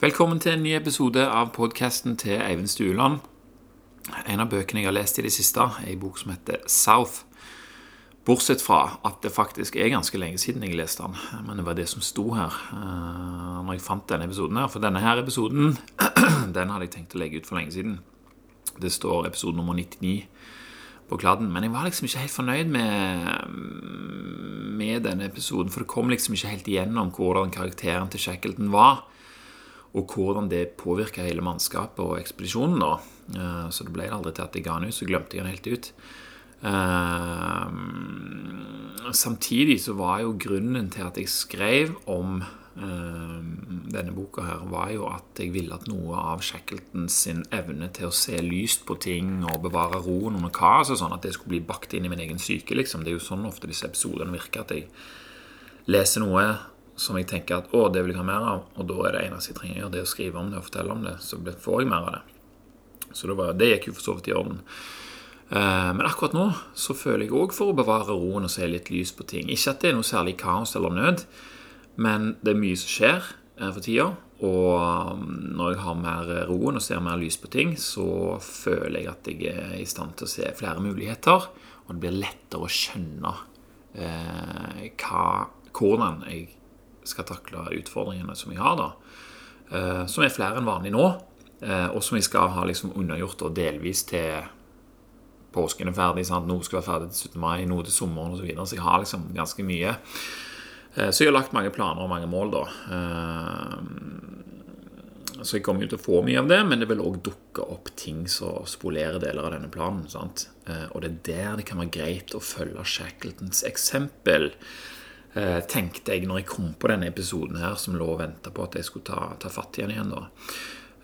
Velkommen til en ny episode av podkasten til Eivind Stueland. En av bøkene jeg har lest i det siste, er en bok som heter South. Bortsett fra at det faktisk er ganske lenge siden jeg leste den. Men det var det som sto her uh, når jeg fant denne episoden. her For denne her episoden den hadde jeg tenkt å legge ut for lenge siden. Det står episode nummer 99 på kladden. Men jeg var liksom ikke helt fornøyd med, med denne episoden. For det kom liksom ikke helt igjennom hvordan karakteren til Shackleton var. Og hvordan det påvirka hele mannskapet og ekspedisjonen. da. Eh, så det ble aldri til at jeg ga den ut. Så glemte jeg den helt ut. Uh, samtidig så var jo grunnen til at jeg skrev om uh, denne boka her, var jo at jeg ville at noe av Shackleton sin evne til å se lyst på ting og bevare roen under kaos, sånn at det skulle bli bakt inn i min egen psyke. liksom. Det er jo sånn ofte disse episodene virker, at jeg leser noe som jeg tenker at å, det vil jeg ha mer av, og da er det eneste jeg trenger å gjøre, det å skrive om det og fortelle om det, så får jeg mer av det. Så det, var, det gikk jo for så vidt i orden. Eh, men akkurat nå så føler jeg òg for å bevare roen og se litt lys på ting. Ikke at det er noe særlig kaos eller nød, men det er mye som skjer eh, for tida. Og um, når jeg har mer roen og ser mer lys på ting, så føler jeg at jeg er i stand til å se flere muligheter. Og det blir lettere å skjønne eh, hva, hvordan jeg skal takle utfordringene som jeg har, da. Eh, som er flere enn vanlig nå. Eh, og som jeg skal ha liksom undergjort og delvis til påsken er ferdig, sant? noe skal være ferdig til 17. mai, noe til sommeren osv. Så, videre. så jeg har liksom ganske mye. Eh, så jeg har lagt mange planer og mange mål, da. Så jeg kommer jo til å få mye av det, men det vil òg dukke opp ting som spolerer deler av denne planen. sant? Og det er der det kan være greit å følge Shackletons eksempel. Tenkte jeg når jeg kom på denne episoden her, som lå og venta på at jeg skulle ta, ta fatt igjen igjen. da.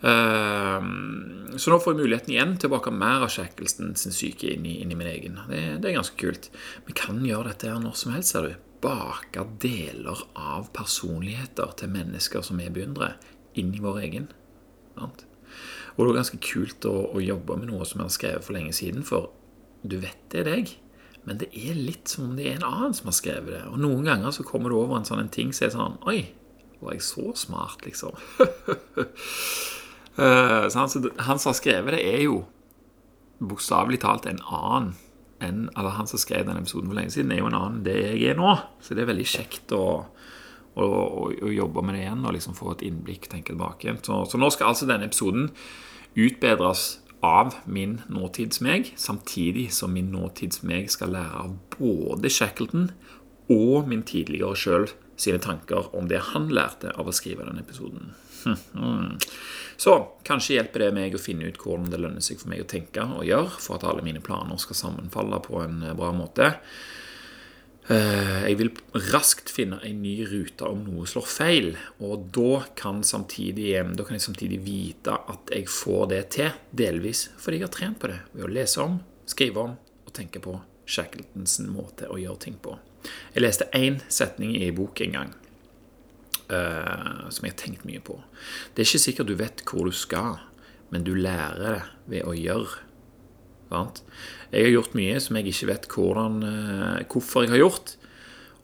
Ehm, så nå får jeg muligheten igjen til å bake mer av Shackleton sin syke inn i, inn i min egen. Det, det, er ganske kult. Vi kan gjøre dette her når som helst, ser du. Bake deler av personligheter til mennesker som vi beundrer, inn i vår egen. Og det er ganske kult å, å, jobbe med noe som jeg har skrevet for lenge siden, for du vet det er deg. Men det er litt som om det er en annen som har skrevet det. Og noen ganger så kommer du over en sånn en ting som er sånn Oi, var jeg så smart, liksom? Uh, så han, han, som har skrevet det, er jo bokstavelig talt en annen enn altså han som skrev den episoden for lenge siden, er jo en annen enn det jeg er nå. Så det er veldig kjekt å, å, å, å jobbe med det igjen og liksom få et innblikk, tenke tilbake. Så, så nå skal altså denne episoden utbedres av min nåtids-meg, samtidig som min nåtids-meg skal lære av både Shackleton og min tidligere sjøl sine tanker om det han lærte av å skrive denne episoden. Så kanskje hjelper det meg å finne ut hvordan det lønner seg for meg å tenke og gjøre for at alle mine planer skal sammenfalle på en bra måte. Eh, jeg vil raskt finne en ny rute om noe slår feil, og da kan, samtidig, eh, da kan jeg samtidig vite at jeg får det til, delvis fordi jeg har trent på det ved å lese om, skrive om og tenke på Shackletons måte å gjøre ting på. Jeg leste én setning i bok en gang uh, som jeg har tenkt mye på. Det er ikke sikkert du vet hvor du skal, men du lærer det ved å gjøre. Sant? Jeg har gjort mye som jeg ikke vet hvordan, uh, hvorfor jeg har gjort,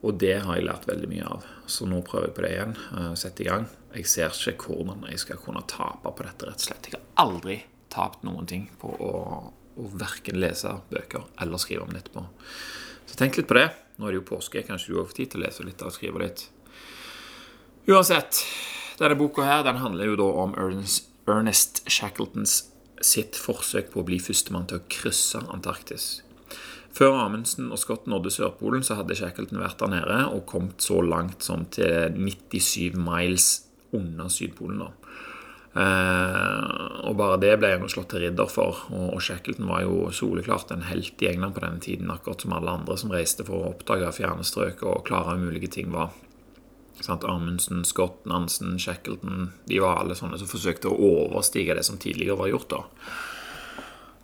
og det har jeg lært veldig mye av. Så nå prøver jeg på det igjen. Uh, Sette i gang. Jeg ser ikke hvordan jeg skal kunne tape på dette, rett og slett. Jeg har aldri tapt noen ting på å, å verken lese bøker eller skrive om det etterpå. Så tenk litt på det. Nå er det jo påske. Kanskje du òg får tid til å lese litt og skrive litt. Uansett, denne boka her, den handler jo da om Ernest, Ernest Shackletons sitt forsøk på å bli førstemann til å krysse Antarktis. Før Amundsen og Scott nådde Sørpolen, så hadde Shackleton vært der nede og kommet så langt som til 97 miles under Sydpolen. da. Eh, og bare det ble han slått til ridder for. Og, og Shackleton var jo soleklart en helt i England på denne tiden, akkurat som alle andre som reiste for å oppdage fjerne strøk og klare umulige ting var. Sant? Amundsen, Scott, Nansen, Shackleton De var alle sånne som forsøkte å overstige det som tidligere var gjort. da.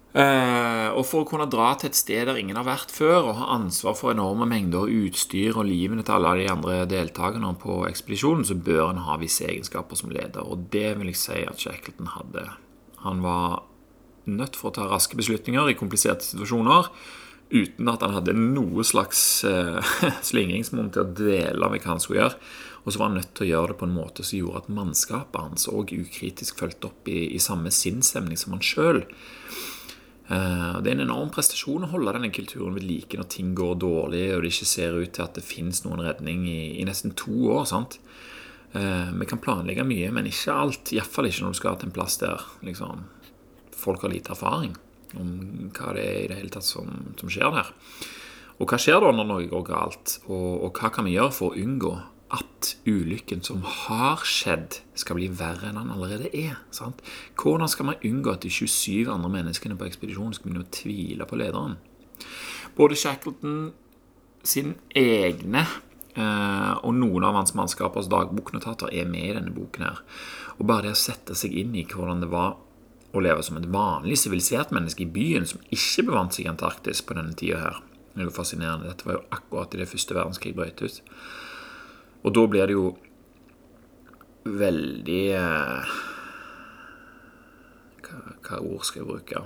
Uh, og For å kunne dra til et sted der ingen har vært før, og ha ansvar for enorme mengder utstyr og livene til alle de andre deltakerne på ekspedisjonen, så bør en ha visse egenskaper som leder. Og det vil jeg si at Shackleton hadde. Han var nødt for å ta raske beslutninger i kompliserte situasjoner uten at han hadde noe slags uh, slingringsmonn til å dvele med hva han skulle gjøre. Og så var han nødt til å gjøre det på en måte som gjorde at mannskapet hans òg ukritisk fulgte opp i, i samme sinnsstemning som han sjøl. Uh, det er en enorm prestasjon å holde denne kulturen ved like når ting går dårlig, og det ikke ser ut til at det fins noen redning i, i, nesten to år. sant? Uh, vi kan planlegge mye, men ikke alt. Iallfall ikke når du skal til en plass der liksom, folk har lite erfaring om hva det er i det hele tatt som, som skjer der. Og hva skjer da når noe går galt, og, og hva kan vi gjøre for å unngå at ulykken som har skjedd, skal bli verre enn den allerede er? Sant? Hvordan skal man unngå at de 27 andre menneskene på ekspedisjonen skal begynne å tvile på lederen? Både Shackleton sin egne eh, og noen av hans mannskapers dagboknotater er med i denne boken. her. Og bare det å sette seg inn i hvordan det var å leve som et vanlig sivilisert menneske i byen som ikke bevant seg i Antarktis på denne tida her, det er jo fascinerende. Dette var jo akkurat i det første verdenskrig brøt ut. Og da blir det jo veldig eh, hva, hva, ord skal jeg bruke?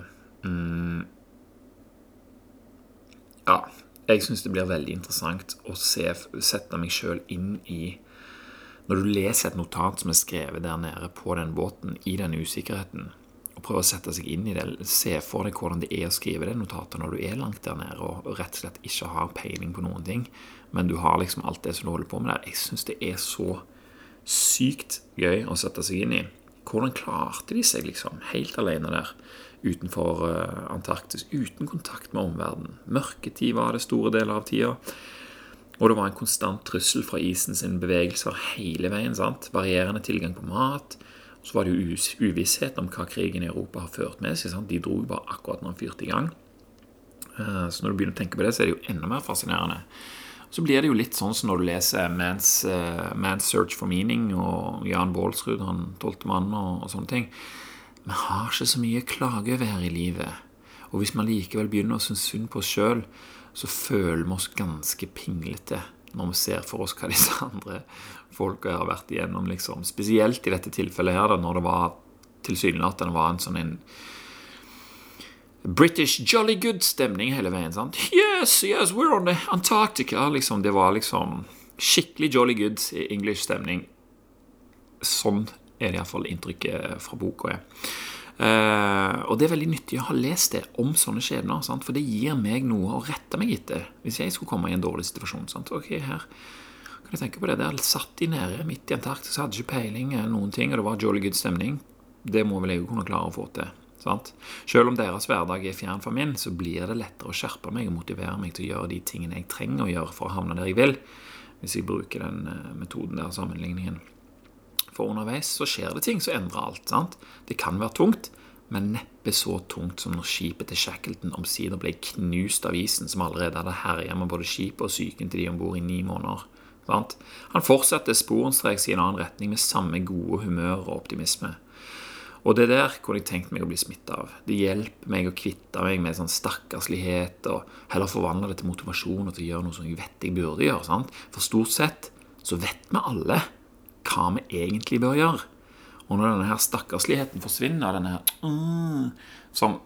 Mm. Ja, jeg syns det blir veldig interessant å se, sette meg sjøl inn i Når du leser et notat som er skrevet der nede på den båten, i den usikkerheten, og prøve å sette seg inn i det. Se for deg hvordan det er å skrive det notatet når du er langt der nede og rett og slett ikke har peiling på noen ting, men du har liksom alt det som du holder på med der. Jeg syns det er så sykt gøy å sette seg inn i. Hvordan klarte de seg liksom helt alene der utenfor uh, Antarktis, uten kontakt med omverdenen? Mørketid var det store deler av tida. Og det var en konstant trussel fra isen sin bevegelser hele veien. sant? Varierende tilgang på mat, så var det jo uvisshet om hva krigen i Europa har ført med seg. De dro bare akkurat når den fyrte i gang. Eh, så når du begynner å tenke på det, så er det jo enda mer fascinerende. Så blir det jo litt sånn som når du leser Man's, uh, Man's Search for Meaning og Jan Baalsrud, han tolvte mannen, og, og, sånne ting. Vi har ikke så mye klage over her i livet. Og hvis man likevel begynner å synes synd på oss sjøl, så føler vi oss ganske pinglete når vi ser for oss hva disse andre folka har vært igjennom. Liksom. Spesielt i dette tilfellet her, da, når det var tilsynelatende var en sånn en British jolly good-stemning hele veien. sant? Yes, yes, we're on the Antarctica. Liksom, det var liksom skikkelig jolly good English-stemning. Sånn er det iallfall inntrykket fra boka. Uh, og det er veldig nyttig å ha lest det om sånne skjebner, sant? for det gir meg noe å rette meg etter hvis jeg skulle komme i en dårlig situasjon. Sant? Ok, her kan jeg tenke på det. Der satt de nede midt i Antarktis, hadde ikke peiling noen ting, og det var jolly good stemning. Det må vel jeg kunne klare å få til. Sant? Selv om deres hverdag er fjern fra min, så blir det lettere å skjerpe meg og motivere meg til å gjøre de tingene jeg trenger å gjøre for å havne der jeg vil, hvis jeg bruker den uh, metoden der, sammenligningen. For underveis så skjer det ting som endrer alt. sant? Det kan være tungt, men neppe så tungt som når skipet til Shackleton omsider ble knust av isen, som allerede hadde herja med både skipet og psyken til de om bord i ni måneder. Sant? Han fortsatte sporenstreks i en annen retning med samme gode humør og optimisme. Og det der kunne jeg tenkt meg å bli smitta av. Det hjelper meg å kvitte meg med sånn stakkarslighet og heller forvandle det til motivasjon og til å gjøre noe som jeg vet jeg burde gjøre. Sant? For stort sett så vet vi alle hva vi egentlig bør gjøre. Og når denne her stakkarsligheten forsvinner, denne her mm, som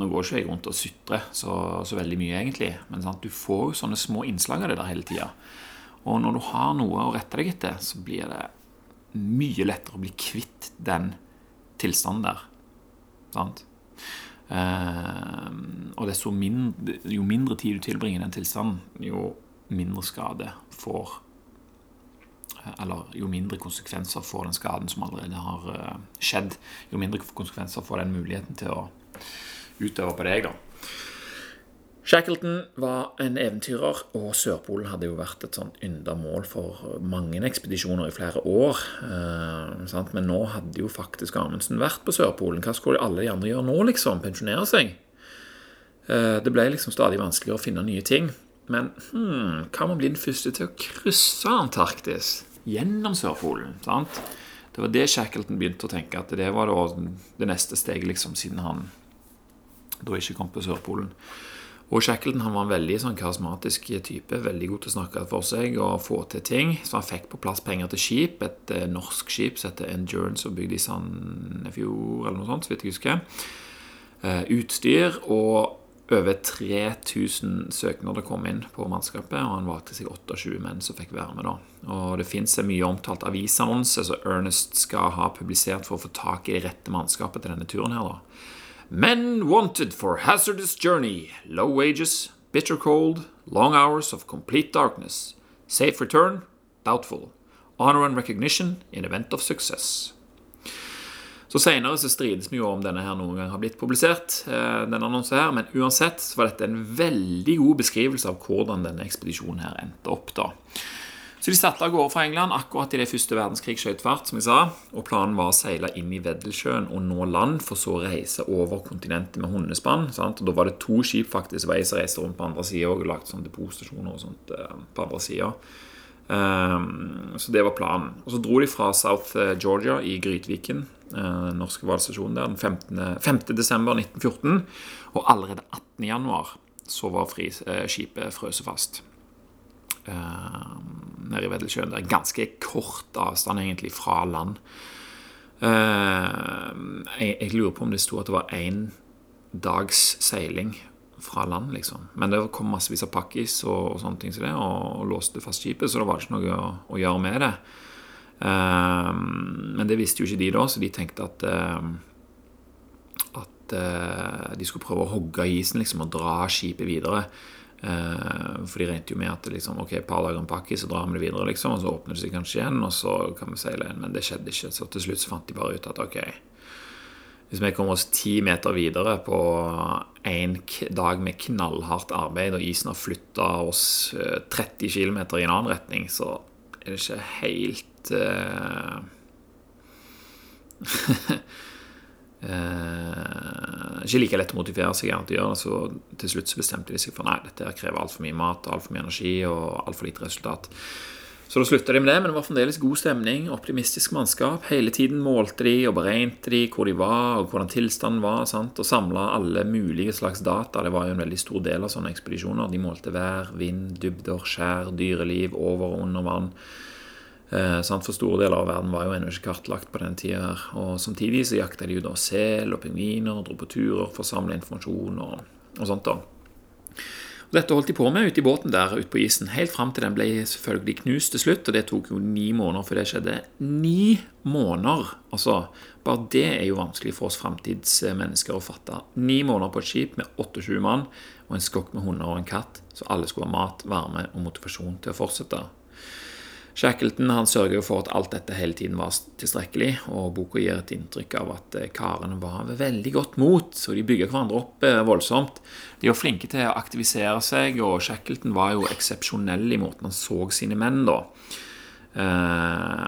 Nå går ikke jeg rundt og sutrer så, så, veldig mye, egentlig, men sant? du får jo sånne små innslag av det der hele tida. Og når du har noe å rette deg etter, så blir det mye lettere å bli kvitt den tilstanden der. Sant? Eh, og desto mindre, jo mindre tid du tilbringer i den tilstanden, jo mindre skade får eller jo mindre konsekvenser får den skaden som allerede har eh, skjedd, jo mindre konsekvenser får den muligheten til å utøve på deg. da. Shackleton var en eventyrer, og Sørpolen hadde jo vært et sånt ynda mål for mange ekspedisjoner i flere år. Eh, Men nå hadde jo faktisk Amundsen vært på Sørpolen. Hva skulle alle de andre gjøre nå, liksom? Pensjonere seg? Eh, det ble liksom stadig vanskeligere å finne nye ting. Men hmm, hva med å bli den første til å krysse Antarktis? Gjennom Sørpolen. sant? Det var det Shackleton begynte å tenke, at det var det neste steget, liksom, siden han da ikke kom på Sørpolen. Og Shackleton han var en veldig sånn karismatisk type, veldig god til å snakke for seg og få til ting. Så han fikk på plass penger til skip, et eh, norsk skip som heter Endurance, og bygde i Sandefjord eller noe sånt, så vidt jeg husker. Eh, utstyr og over 3000 søknader kom inn på mannskapet, og han valgte seg 28 menn som fikk være med. da. Og Det fins en mye omtalt avisannonse som Ernest skal ha publisert for å få tak i det rette mannskapet til denne turen. her da. Men wanted for hazardous journey, low wages, bitter cold, long hours of complete darkness, safe return, doubtful, honor and recognition in event of success. Så Senere så strides vi jo om denne her noen gang har blitt publisert, eh, denne annonsen her, men uansett så var dette en veldig god beskrivelse av hvordan denne ekspedisjonen her endte opp. da. Så De satte av gårde fra England akkurat idet første verdenskrig skjøt fart, som jeg sa, og planen var å seile inn i Weddelsjøen og nå land, for så å reise over kontinentet med hundespann. sant? Og Da var det to skip faktisk som reiste rundt på andre sida og lagde sånne depotstasjoner og sånt eh, på andre sida. Um, så det var planen. Og så dro de fra South eh, Georgia i Grytviken, den norske valgstasjonen der, den 15. 5. desember 1914. Og allerede 18. januar så var fri, uh, skipet frøset fast. Uh, nede i Vedelsjøen. Det er ganske kort avstand egentlig fra land. Jeg, jeg, lurer på om det sto at det var én dags seiling fra land, liksom. Men det kom massevis av pakkis og, og, sånne ting som det, og, og, låste fast skipet, så det var ikke noe å, å gjøre med det. Um, men det visste jo ikke de da, så de tenkte at um, at uh, de skulle prøve å hogge isen liksom, og dra skipet videre. Uh, for de regnet jo med at liksom, ok, et par dager en pakke, så drar vi det videre, liksom, og så åpner det seg kanskje igjen, og så kan vi seile inn. Men det skjedde ikke. Så til slutt så fant de bare ut at ok, hvis vi kommer oss ti meter videre på en dag med knallhardt arbeid, og isen har flytta oss 30 eh, km i en annen retning, så er det ikke helt uh, Ikke like lett å motivere seg gjerne til å gjøre det. Så til slutt så bestemte de seg for nei, dette krever altfor mye mat, altfor mye energi og altfor lite resultat. Så da slutta de med det, men det var fremdeles god stemning, optimistisk mannskap. Hele tiden målte de og beregnet de hvor de var, og hvordan tilstanden var, sant? og samla alle mulige slags data. Det var jo en veldig stor del av sånne ekspedisjoner. De målte vær, vind, dybder, skjær, dyreliv over og under vann. Eh, for store deler av verden var jo ennå ikke kartlagt på den tida. Og samtidig så jakta de jo da sel og pingviner, dro på turer for å samle informasjon og, og sånt. da. Dette holdt de på med ute i båten der ute på isen, helt fram til den ble selvfølgelig knust til slutt. Og det tok jo ni måneder før det skjedde. Ni måneder! Altså, bare det er jo vanskelig for oss framtidsmennesker å fatte. Ni måneder på et skip med 28 mann og en skokk med hunder og en katt, så alle skulle ha mat, varme og motivasjon til å fortsette. Shackleton han sørger for at alt dette hele tiden var tilstrekkelig, og boka gir et inntrykk av at eh, karene var ved veldig godt mot, så de bygger hverandre opp eh, voldsomt. De var flinke til å aktivisere seg, og Shackleton var jo eksepsjonell i måten han så sine menn da. Uh,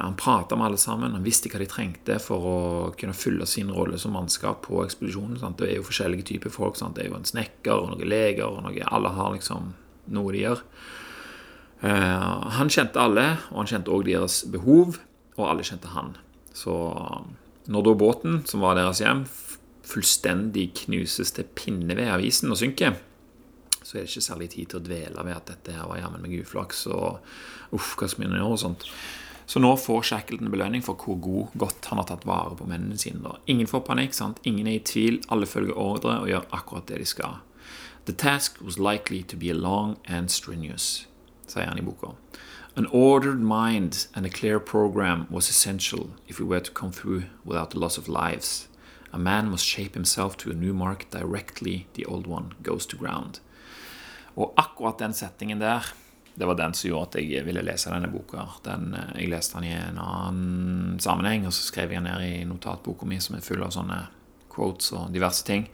han prata med alle sammen, han visste hva de trengte for å kunne fylle sin rolle som mannskap på ekspedisjonen. Sant? Det er jo forskjellige typer folk. Sant? Det er jo en snekker og noen leger, og noe, alle har liksom noe de gjør. Eh, han kjente alle, og han kjente òg deres behov, og alle kjente han. Så når da båten, som var deres hjem, fullstendig knuses til pinneved av isen og synker, så er det ikke særlig tid til å dvele ved at dette her var jammen meg uflaks og uff, hva skal vi gjøre og sånt. Så nå får Shackleton belønning for hvor god, godt han har tatt vare på mennene sine. Da. Ingen får panikk, sant? ingen er i tvil, alle følger ordre og gjør akkurat det de skal. The task was likely to be long and strenuous sier han i boka. An ordered mind and a clear program was essential if we were to come through without the loss of lives. A man must shape himself to a new mark directly the old one goes to ground. Og akkurat den settingen der, det var den som gjorde at jeg ville lese denne boka. Den, eh, jeg leste den i en annen sammenheng, og så skrev jeg den ned i notatboka mi, som er full av sånne quotes og diverse ting.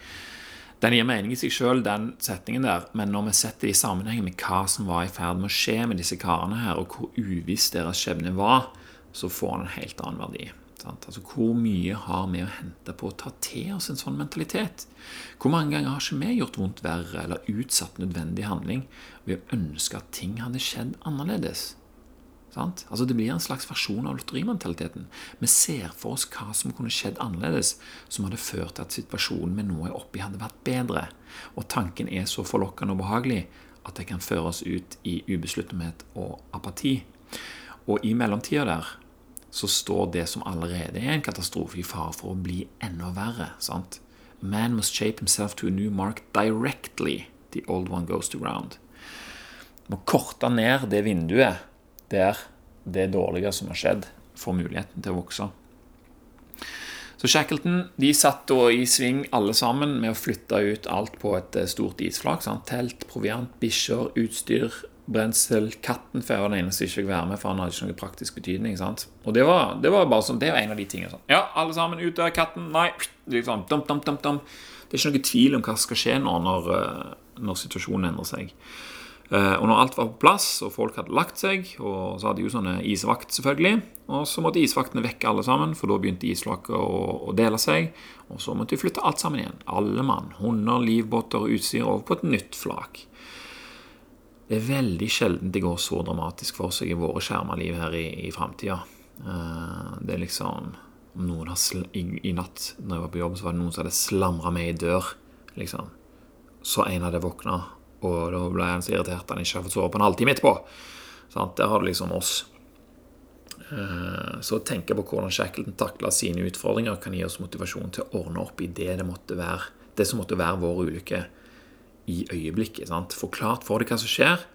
Den gir mening i seg sjøl, den setningen der, men når vi setter det i sammenheng med hva som var i ferd med å skje med disse karene her, og hvor uviss deres skjebne var, så får den en helt annen verdi. Sant? Altså, Hvor mye har vi å hente på å ta til oss en sånn mentalitet? Hvor mange ganger har ikke vi gjort vondt verre eller utsatt nødvendig handling ved å ønske at ting hadde skjedd annerledes? Sant? Altså Det blir en slags versjon av lotterimentaliteten. Vi ser for oss hva som kunne skjedd annerledes, som hadde ført til at situasjonen vi nå er oppe i, hadde vært bedre. Og tanken er så forlokkende og behagelig at det kan føre oss ut i ubesluttsomhet og apati. Og i mellomtida der så står det som allerede er en katastrofe, i fare for å bli enda verre. sant? Man must shape himself to a new mark directly. The old one goes to ground. Må korte ned det vinduet der det dårlige som har skjedd, får muligheten til å vokse. Så Shackleton de satt da i sving alle sammen med å flytte ut alt på et eh, stort isflak. Sant? Telt, proviant, bikkjer, utstyr, brensel. Katten får den eneste ikke fikk være med, for han hadde ikke noen praktisk betydning. Sant? Og det var, det var bare sånn, det var en av de tingene. Sånn. Ja, alle sammen ut av katten. Nei. Liksom, dum, dum, dum, dum. Det er ikke noe tvil om hva som skal skje nå når, eh, når situasjonen endrer seg. Eh, og når alt var på plass, og folk hadde lagt seg, og så hadde de jo sånne isvakt, selvfølgelig. Og så måtte isvaktene vekke alle sammen, for da begynte isflaket å, å, dele seg. Og så måtte de flytte alt sammen igjen. Alle mann. Hunder, livbåter og utstyr over på et nytt flak. Det er veldig sjelden det går så dramatisk for seg i våre skjerma liv her i, i framtida. Eh, det er liksom noen har i, I natt når jeg var på jobb, så var det noen som hadde slamra meg i dør. liksom. Så en hadde våkna og da ble han så irritert at han ikke har fått sove på en halvtime etterpå. Sånn, der har du liksom oss. Eh, så å tenke på hvordan Shackleton takla sine utfordringer, kan gi oss motivasjon til å ordne opp i det, det, måtte være, det som måtte være vår ulykke i øyeblikket. Sant? Forklart for deg hva som skjer,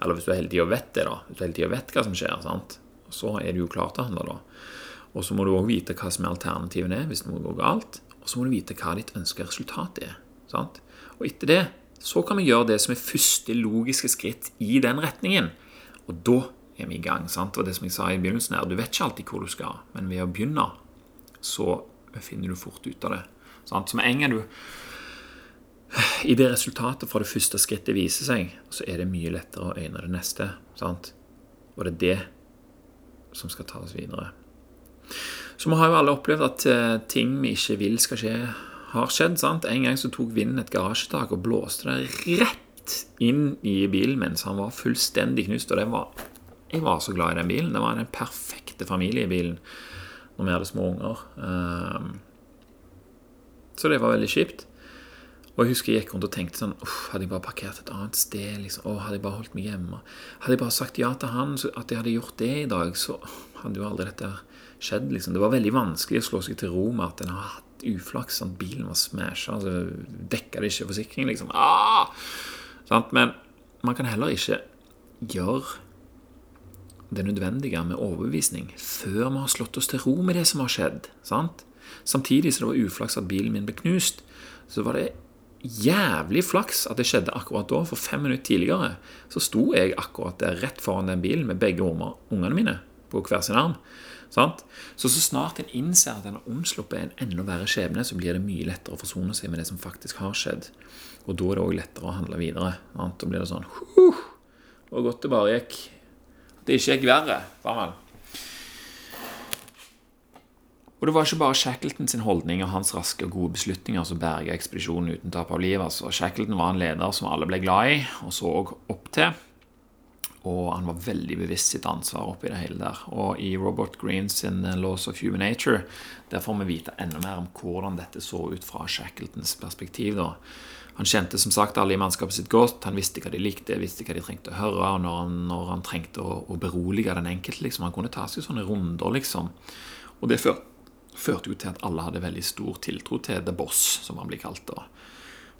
eller hvis du hele og vet det, da. Hvis du hele og vet hva som skjer, sant? så er du jo klar til å handle, da. Og så må du òg vite hva som er alternativene er hvis noe går galt. Og så må du vite hva ditt ønska resultat er. Sant? Og etter det så kan vi gjøre det som er første logiske skritt i den retningen. Og da er vi i gang. sant? Og det som jeg sa i begynnelsen her, Du vet ikke alltid hvor du skal, men ved å begynne så finner du fort ut av det. Sant? Så med en gang du i det resultatet fra det første skrittet viser seg, så er det mye lettere å øyne det neste. sant? Og det er det som skal ta oss videre. Så vi har jo alle opplevd at eh, ting vi ikke vil skal skje, har skjedd. sant? En gang så tok vinden et garasjetak og blåste det rett inn i bilen mens han var fullstendig knust. Og det var, jeg var så glad i den bilen. Det var den perfekte familiebilen når vi hadde små unger. Ehm, så det var veldig kjipt. Og jeg husker jeg gikk rundt og tenkte sånn Hadde jeg bare parkert et annet sted? liksom, å, Hadde jeg bare holdt meg hjemme? Hadde jeg bare sagt ja til han, at jeg hadde gjort det i dag, så hadde jo aldri dette skjedd. liksom. Det var veldig vanskelig å slå seg til ro med at en har uflaks. Sånn, bilen var smasha, så dekka det ikke forsikring. liksom. Ah! Men man kan heller ikke gjøre det nødvendige med overbevisning før vi har slått oss til ro med det som har skjedd. Sant? Samtidig som det var uflaks at bilen min ble knust, så var det jævlig flaks at det skjedde akkurat da. For fem minutter tidligere så sto jeg akkurat der rett foran den bilen med begge ungene mine på hver sin arm. Sant? Så så snart en innser at en har omsluppet en enda verre skjebne, så blir det mye lettere å forsone seg med det som faktisk har skjedd. Og da er det òg lettere å handle videre. Sant? Da blir det sånn huh, Og godt det bare gikk Det ikke gikk verre. Sammen. Og det var ikke bare Shackleton sin holdning og hans raske og gode beslutninger som berga ekspedisjonen uten tap av liv. Altså, Shackleton var en leder som alle ble glad i og så opp til og han var veldig bevisst sitt ansvar oppi det hele der. Og i Robert Greens sin eh, Laws of Human Nature der får vi vite enda mer om hvordan dette så ut fra Shackletons perspektiv. da. Han kjente som sagt alle i mannskapet sitt godt. Han visste hva de likte, visste hva de trengte å høre. Og når han, når han trengte å, å, berolige den enkelte liksom, Han kunne ta seg sånne runder, liksom. Og det før, førte jo til at alle hadde veldig stor tiltro til The Boss, som han blir kalt. da.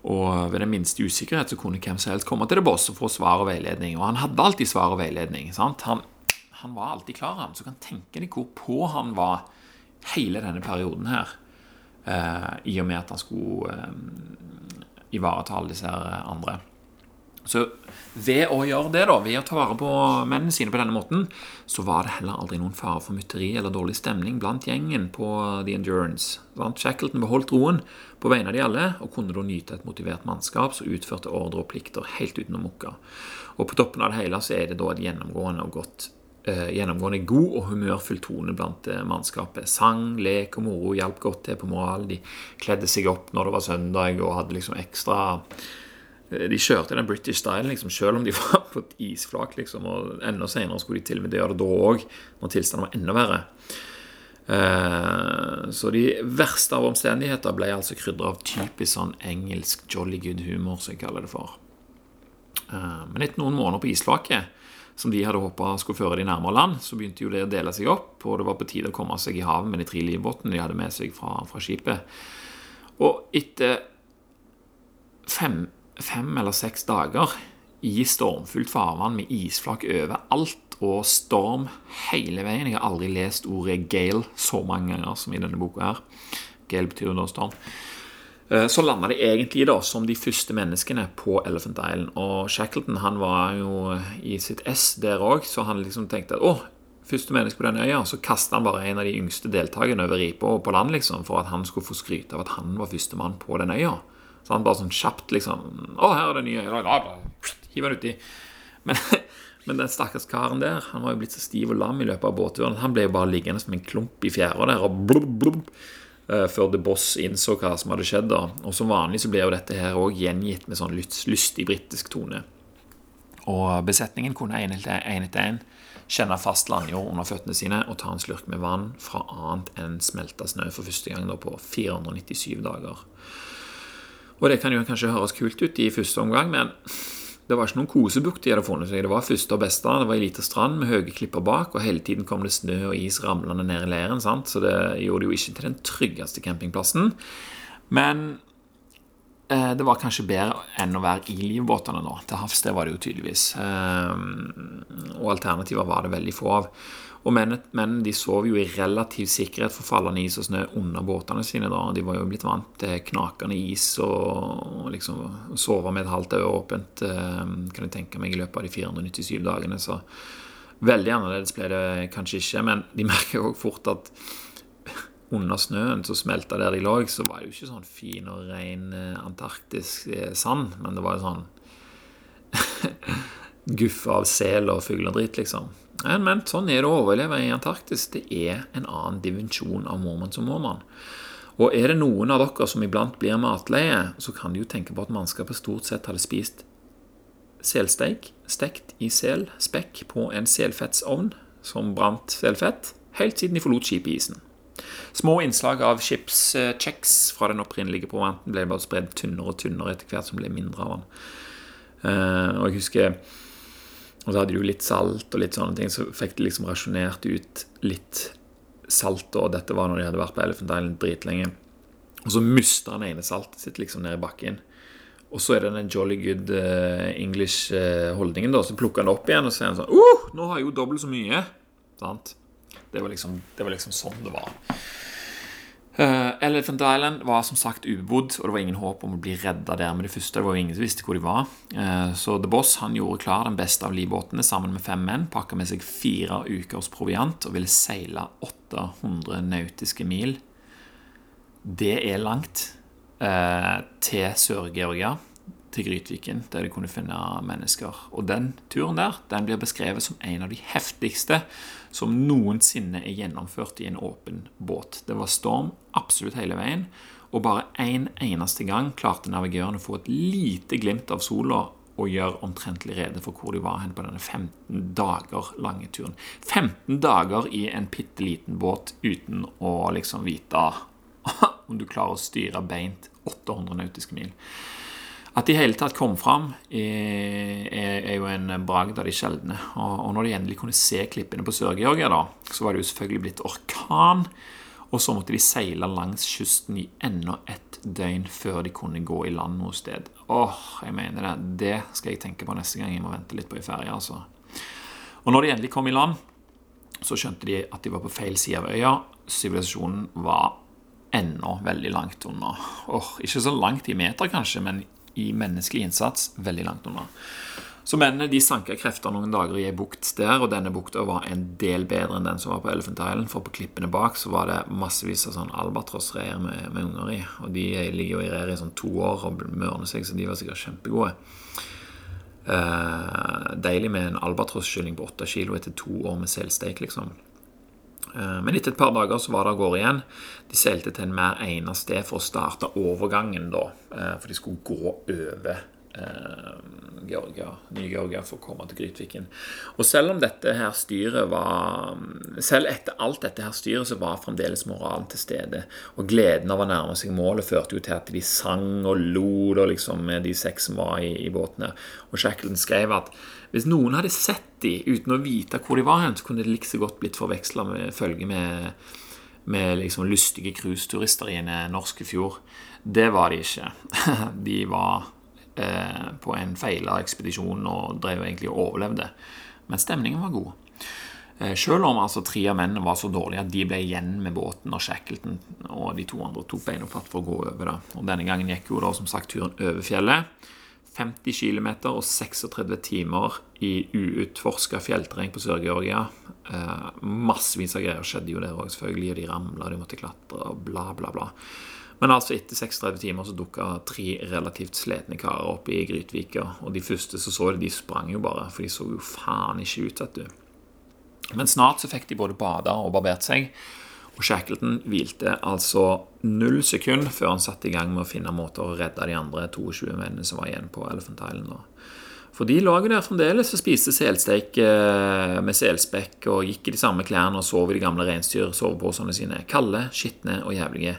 Og ved den minste usikkerhet så kunne hvem som helst komme til det boss og få svar og veiledning. Og han hadde alltid svar og veiledning. Han, han, var alltid klar, han. Så kan tenke deg hvor på han var hele denne perioden her. Eh, I og med at han skulle eh, ivareta alle disse andre. Så ved å gjøre det, da, ved å ta vare på mennene sine på denne måten, så var det heller aldri noen fare for mytteri eller dårlig stemning blant gjengen på The Endurance. Shackleton beholdt roen på vegne av de alle, og kunne da nyte et motivert mannskap som utførte ordre og plikter helt uten å mukke. Og på toppen av det hele så er det da et gjennomgående og godt eh, gjennomgående god og humørfull tone blant eh, mannskapet. Sang, lek og moro hjalp godt til på moral. De kledde seg opp når det var søndag og hadde liksom ekstra de kjørte den British style, liksom, selv om de var på et isflak. Liksom, og Enda senere skulle de til og med gjøre det da òg, når tilstanden var enda verre. Eh, så de verste av omstendigheter ble altså krydra av typisk sånn engelsk jolly good humor, som jeg kaller det for. Eh, men etter noen måneder på isflaket, som de hadde håpa skulle føre de nærmere land, så begynte jo det å dele seg opp, og det var på tide å komme seg i havet med de tre livbåtene de hadde med seg fra, fra skipet. Og etter fem, fem eller seks dager i stormfullt farvann med isflak overalt og storm hele veien Jeg har aldri lest ordet gale så mange ganger som i denne boka her. Gale betyr da storm. Eh, så landa de egentlig da som de første menneskene på Elephant Island. Og Shackleton han var jo i sitt ess der òg, så han liksom tenkte at å, første menneske på den øya. Så kasta han bare en av de yngste deltakerne over ripa på land liksom, for at han skulle få skryte av at han var førstemann på den øya. Så han bare sånn kjapt liksom Å, her er det nye øya. Hiver den uti. Men, men den stakkars karen der Han var jo blitt så stiv og lam i løpet av båtturen. Han ble jo bare liggende som en klump i fjæra der og blubb, blubb, uh, før The Boss innså hva som hadde skjedd. da Og som vanlig så ble jo dette her òg gjengitt med sånn lystig britisk tone. Og besetningen kunne en etter en kjenne fast landjord under føttene sine og ta en slurk med vann fra annet enn smelta snø for første gang da på 497 dager. Og det kan jo kanskje høres kult ut i første omgang, men det var ikke noen kosebukt de hadde funnet seg. Det var første og beste. Det var ei lita strand med høye klipper bak, og hele tiden kom det snø og is ramlende ned i leiren. Sant? Så det gjorde det jo ikke til den tryggeste campingplassen. Men det var kanskje bedre enn å være i livbåtene nå. Til havs det var det jo tydeligvis. Eh, og alternativer var det veldig få av. Og mennene de sov jo i relativ sikkerhet for fallende is og snø under båtene sine. da. De var jo blitt vant til knakende is og, liksom sove med et halvt øye åpent eh, kan jeg tenke meg i løpet av de 497 dagene. Så veldig annerledes ble det kanskje ikke. Men de merker jo fort at under snøen som smelta der de lå, så var det jo ikke sånn fin og ren eh, antarktisk eh, sand, men det var jo sånn guff av sel og fugledritt, liksom. Men, men sånn er det å overleve i Antarktis. Det er en annen dimensjon av mormann som mormann. Og er det noen av dere som iblant blir matleie, så kan de jo tenke på at mannskapet stort sett hadde spist selsteik stekt i selspekk på en selfettsovn som brant selfett, helt siden de forlot skipet i isen. Små innslag av chipskjeks fra den opprinnelige provanten ble bare spredd tynnere og tynnere etter hvert som ble mindre av den. Uh, og jeg husker og så hadde de jo litt salt og litt sånne ting, så fikk de liksom rasjonert ut litt salt. Og dette var når de hadde vært på Elephant Island dritlenge. Og så mista han ene saltet sitt liksom ned i bakken. Og så er det den jolly good uh, English-holdningen, da. Så plukker han det opp igjen og sier sånn uh, nå har jeg jo dobbelt så mye. Sant? Det var, liksom, det var liksom sånn det var. Uh, Elephant Island var som sagt ubebodd, og det var ingen håp om å bli redda der med det første. Det var jo ingen som visste hvor de var. Uh, så The Boss han gjorde klar den beste av livbåtene sammen med fem menn. Pakka med seg fire ukers proviant og ville seile 800 nautiske mil. Det er langt uh, til Sør-Georgia til Grytviken, der de kunne finne mennesker. Og den turen der den blir beskrevet som en av de heftigste som noensinne er gjennomført i en åpen båt. Det var storm absolutt hele veien, og bare én en eneste gang klarte navigørene å få et lite glimt av sola og gjøre omtrentlig rede for hvor de var hen på denne 15 dager lange turen. 15 dager i en bitte liten båt uten å liksom vite om du klarer å styre beint 800 nautiske mil. At de i hele tatt kom fram, er, er, jo en bragd av de sjeldne. Og, når de endelig kunne se klippene på Sør-Georgia, da, så var det jo selvfølgelig blitt orkan. Og så måtte de seile langs kysten i enda et døgn før de kunne gå i land noe sted. Åh, jeg mener det. Det skal jeg tenke på neste gang jeg må vente litt på ei ferje, altså. Og når de endelig kom i land, så skjønte de at de var på feil side av øya. Sivilisasjonen var ennå veldig langt unna. Åh, ikke så langt i meter, kanskje, men i menneskelig innsats veldig langt unna. Så mennene de sanka krefter noen dager i ei bukt der, og denne bukta var en del bedre enn den som var på Elephant Island, for på klippene bak så var det massevis av sånn albatrossreir med, med unger i. Og de ligger jo i reir i sånn to år og mørner seg, så de var sikkert kjempegode. Eh, deilig med en albatrosskylling på åtte kilo etter to år med selsteik, liksom. Eh, men etter et par dager så var det av gårde igjen. De seilte til en mer egnet sted for å starte overgangen, da. Eh, for de skulle gå over Georgia, Ny-Georgia for å komme til Grytviken. Og selv om dette her styret var Selv etter alt dette her styret så var fremdeles moralen til stede. Og gleden av å nærme seg målet førte jo til at de sang og lo da liksom de seks som var i, i båtene. Og Shackleton skrev at hvis noen hadde sett de uten å vite hvor de var hen, så kunne det like så godt blitt forveksla med følge med med liksom lystige cruiseturister i en eh, norsk fjord. Det var de ikke. De var eh, på en feila ekspedisjon og drev egentlig og overlevde. Men stemningen var god. Eh, selv om altså tre av mennene var så dårlige at de ble igjen med båten og Shackleton og de to andre tok beina fatt for å gå over. det. Og Denne gangen gikk jo da som sagt turen over fjellet. 50 km og 36 timer i uutforska fjellterreng på Sør-Georgia. Eh, massevis av greier skjedde jo der òg, selvfølgelig. Og de ramla, de måtte klatre og bla, bla, bla. Men altså etter 36 timer så dukka tre relativt slitne karer opp i Grytvika. Og de første som så det, de sprang jo bare, for de så jo faen ikke ut, vet du. Men snart så fikk de både bada og barbert seg. Og Shackleton hvilte altså null sekund før han satte i gang med å finne måter å redde de andre 22 mennene som var igjen på Elephant Island. For de lå jo der fremdeles og spiste selsteik eh, med selspekk og gikk i de samme klærne og sov i de gamle reinsdyrsoveposene sine. Kalde, skitne og jævlige.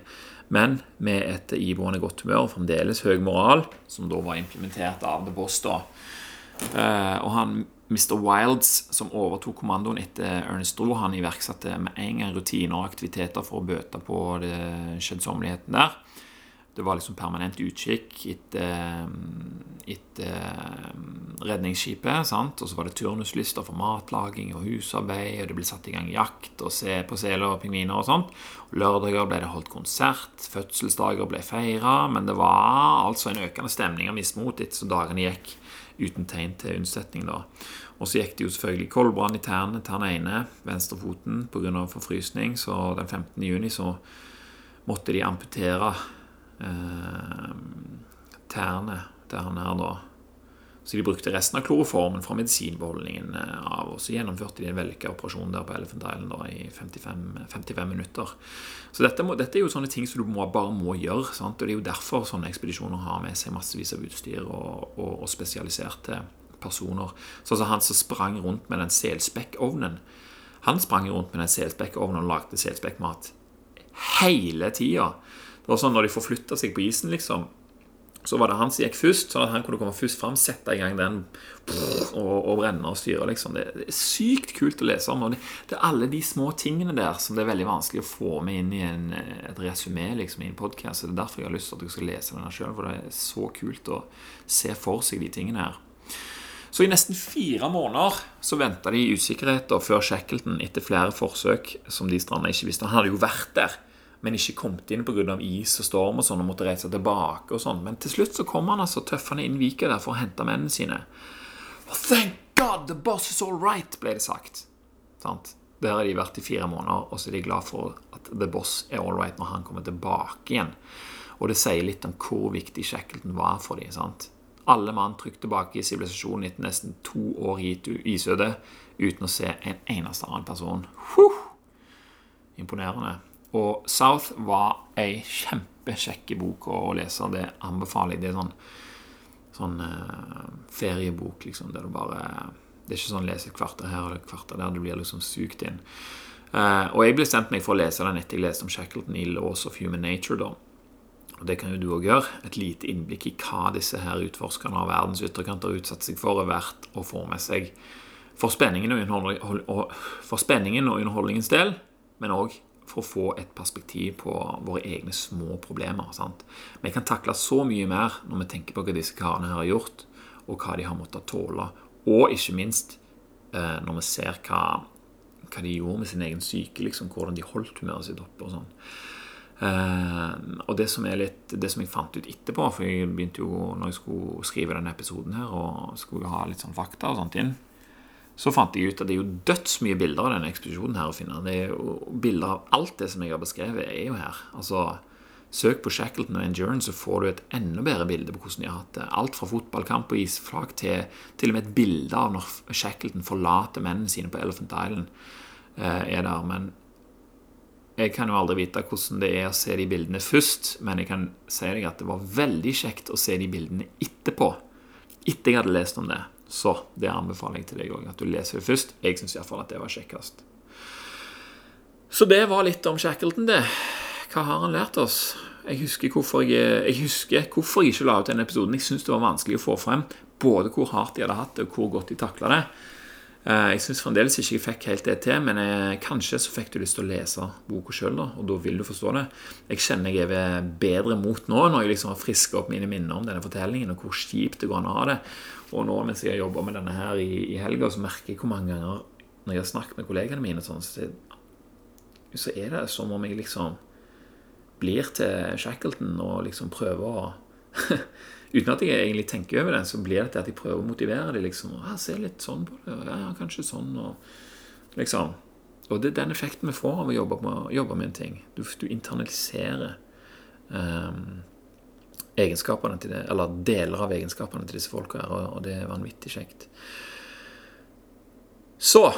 Men med et iboende godt humør og fremdeles høy moral, som da var implementert av The Boss. da. Eh, og han Mr. Wilds, som overtok kommandoen etter Ernest Dro, han iverksatte med en gang rutiner og aktiviteter for å bøte på det der. Det var liksom permanent utkikk etter, et, redningsskipet. sant? Og så var det turnuslister for matlaging og husarbeid, og det ble satt i gang jakt og se på seler og pingviner og sånt. Lørdager ble det holdt konsert, fødselsdager ble feira, men det var altså en økende stemning av mismot etter så dagene gikk uten tegn til unnsetning. da. Og så gikk det jo selvfølgelig koldbrann i tærne han ene, venstrefoten, pga. forfrysning. Så den 15. juni så måtte de amputere eh, tærne til han her da. Så de brukte resten av kloroformen fra medisinbeholdningen eh, av, og så gjennomførte de en vellykka operasjon der på Elephant Island da, i 55, 55 minutter. Så dette, må, dette, er jo sånne ting som du må, bare må gjøre. Sant? Og det er jo derfor sånne ekspedisjoner har med seg massevis av utstyr og, og, og spesialiserte personer. Sånn som han som sprang rundt med den selspekkovnen. Han sprang rundt med den selspekkovnen og lagde selspekkmat hele tida. Det var sånn når de forflytta seg på isen, liksom så var det han som gikk først, sånn at han kunne komme først fram, sette i gang den og, og brenne og styre. liksom. Det, det, er sykt kult å lese om. og det, det, er alle de små tingene der som det er veldig vanskelig å få med inn i en, et resymé liksom, i en podkast. Det er derfor jeg har lyst til at dere skal lese denne sjøl, for det er så kult å se for seg de tingene her. Så i nesten fire måneder så venta de i usikkerhet før Shackleton, etter flere forsøk som de stranda ikke visste Han hadde jo vært der men ikke kommet inn pga. is og storm og sånn, og måtte reise tilbake og sånn. Men til slutt så kom han altså tøffende inn Vika der for å hente mennene sine. Oh, thank God, the boss is all right, ble det sagt. Sant? Der har de vært i fire måneder, og så er de glad for at the boss er all right når han kommer tilbake igjen. Og det sier litt om hvor viktig Shackleton var for dem. sant? Alle mann trygt tilbake i sivilisasjonen etter nesten to år i isødet uten å se en eneste annen person. Huh! Imponerende. Og South var ei kjempekjekk bok å lese. Det anbefaler jeg. Det er sånn, sånn uh, feriebok, liksom, der du bare Det er ikke sånn lese et kvarter her og et kvarter der. Du blir liksom sugt inn. Uh, og jeg bestemte meg for å lese den etter jeg leste om Shackleton i Laws of Human Nature. da. Og Det kan jo du òg gjøre. Et lite innblikk i hva disse her utforskerne av verdens ytterkant har utsatt seg for, er verdt å få med seg for spenningen og underholdningens del, men òg for å få et perspektiv på våre egne små problemer. Sant? Vi kan takle så mye mer når vi tenker på hva disse karene her har gjort, og hva de har måttet tåle. Og ikke minst eh, når vi ser hva, hva, de gjorde med sin egen syke, liksom, hvordan de holdt humøret sitt oppe. og sånn. Eh, og det som, litt, det som jeg fant ut etterpå, for jeg begynte jo når jeg skulle skrive denne episoden her, og skulle ha litt sånn fakta og sånt inn, så fant jeg ut at det er jo dødsmye bilder av denne ekspedisjonen her å finne. Det er jo Bilder av alt det som jeg har beskrevet, er jo her. Altså, Søk på Shackleton og Endurance, så får du et enda bedre bilde på hvordan de har hatt det. Alt fra fotballkamp og isflak til til og med et bilde av når Shackleton forlater mennene sine på Elephant Island, eh, er der. Men jeg kan jo aldri vite hvordan det er å se de bildene først, men jeg kan si deg at det var veldig kjekt å se de bildene etterpå. Etter jeg hadde lest om det. Så det anbefaler jeg til deg òg, at du leser det først. Jeg syns iallfall at det var kjekkest. Så det var litt om Shackleton, det. Hva har han lært oss? Jeg husker hvorfor jeg, jeg, husker hvorfor jeg ikke la ut den episoden. Jeg syns det var vanskelig å få frem både hvor hardt de hadde hatt det, og hvor godt de takla det. Eh, jeg syns fremdeles ikke jeg fikk helt det til, men jeg, kanskje så fikk du lyst til å lese boka sjøl, og da vil du forstå det. Jeg kjenner jeg er bedre mot nå, når jeg liksom har friska opp mine minner om denne fortellingen, og hvor kjipt det går an å ha det. Og nå mens jeg har jobba med denne her i, i helga, så merker jeg hvor mange ganger når jeg har snakket med kollegene mine, sånn, så, så er det som om jeg liksom blir til Shackleton og liksom prøver å Uten at jeg egentlig tenker over det, så blir det til at jeg prøver å motivere dem. Liksom, ja, 'Se litt sånn på det.' Ja, kanskje sånn. Og liksom Og det er den effekten vi får av å jobbe med, jobbe med en ting. Du, du internaliserer um, egenskapene til det, eller deler av egenskapene til disse folka her, og det er vanvittig kjekt. Så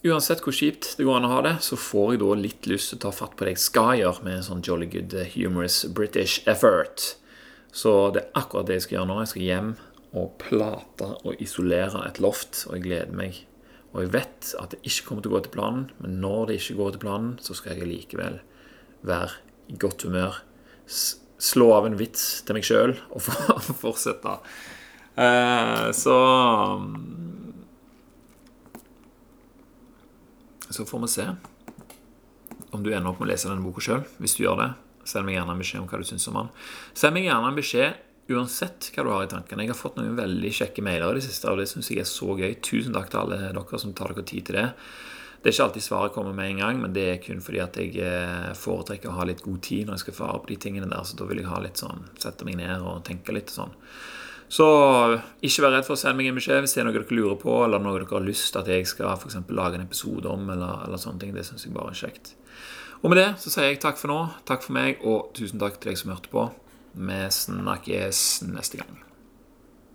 Uansett hvor kjipt det går an å ha det, så får jeg da litt lyst til å ta fatt på det jeg skal gjøre med en sånn jolly good humorous British effort. Så det er akkurat det jeg skal gjøre nå. Jeg skal hjem og plate og isolere et loft, og jeg gleder meg. Og jeg vet at det ikke kommer til å gå til planen, men når det ikke går til planen, så skal jeg likevel være i godt humør. Slå av en vits til meg sjøl og fortsette. Eh, så Så får vi se om du ender opp med å lese denne boka sjøl. Hvis du gjør det, send meg gjerne en beskjed om hva du syns om han. Send meg gjerne en beskjed uansett hva du har i tankene. Jeg har fått noen veldig kjekke mailer i det siste, og det syns jeg er så gøy. Tusen takk til alle dere som tar dere tid til det. Det er ikke alltid svaret kommer med en gang, men det er kun fordi at jeg eh, foretrekker å ha litt god tid når jeg skal svare på de tingene der. Så da vil jeg ha litt sånn, sette meg ned og tenke litt og sånn. Så ikke vær redd for å sende meg en beskjed hvis det er noe dere lurer på, eller noe dere har lyst til at jeg skal for lage en episode om. eller, eller sånne ting. Det syns jeg bare er kjekt. Og med det så sier jeg takk for nå. Takk for meg, og tusen takk til deg som hørte på. Vi snakkes neste gang.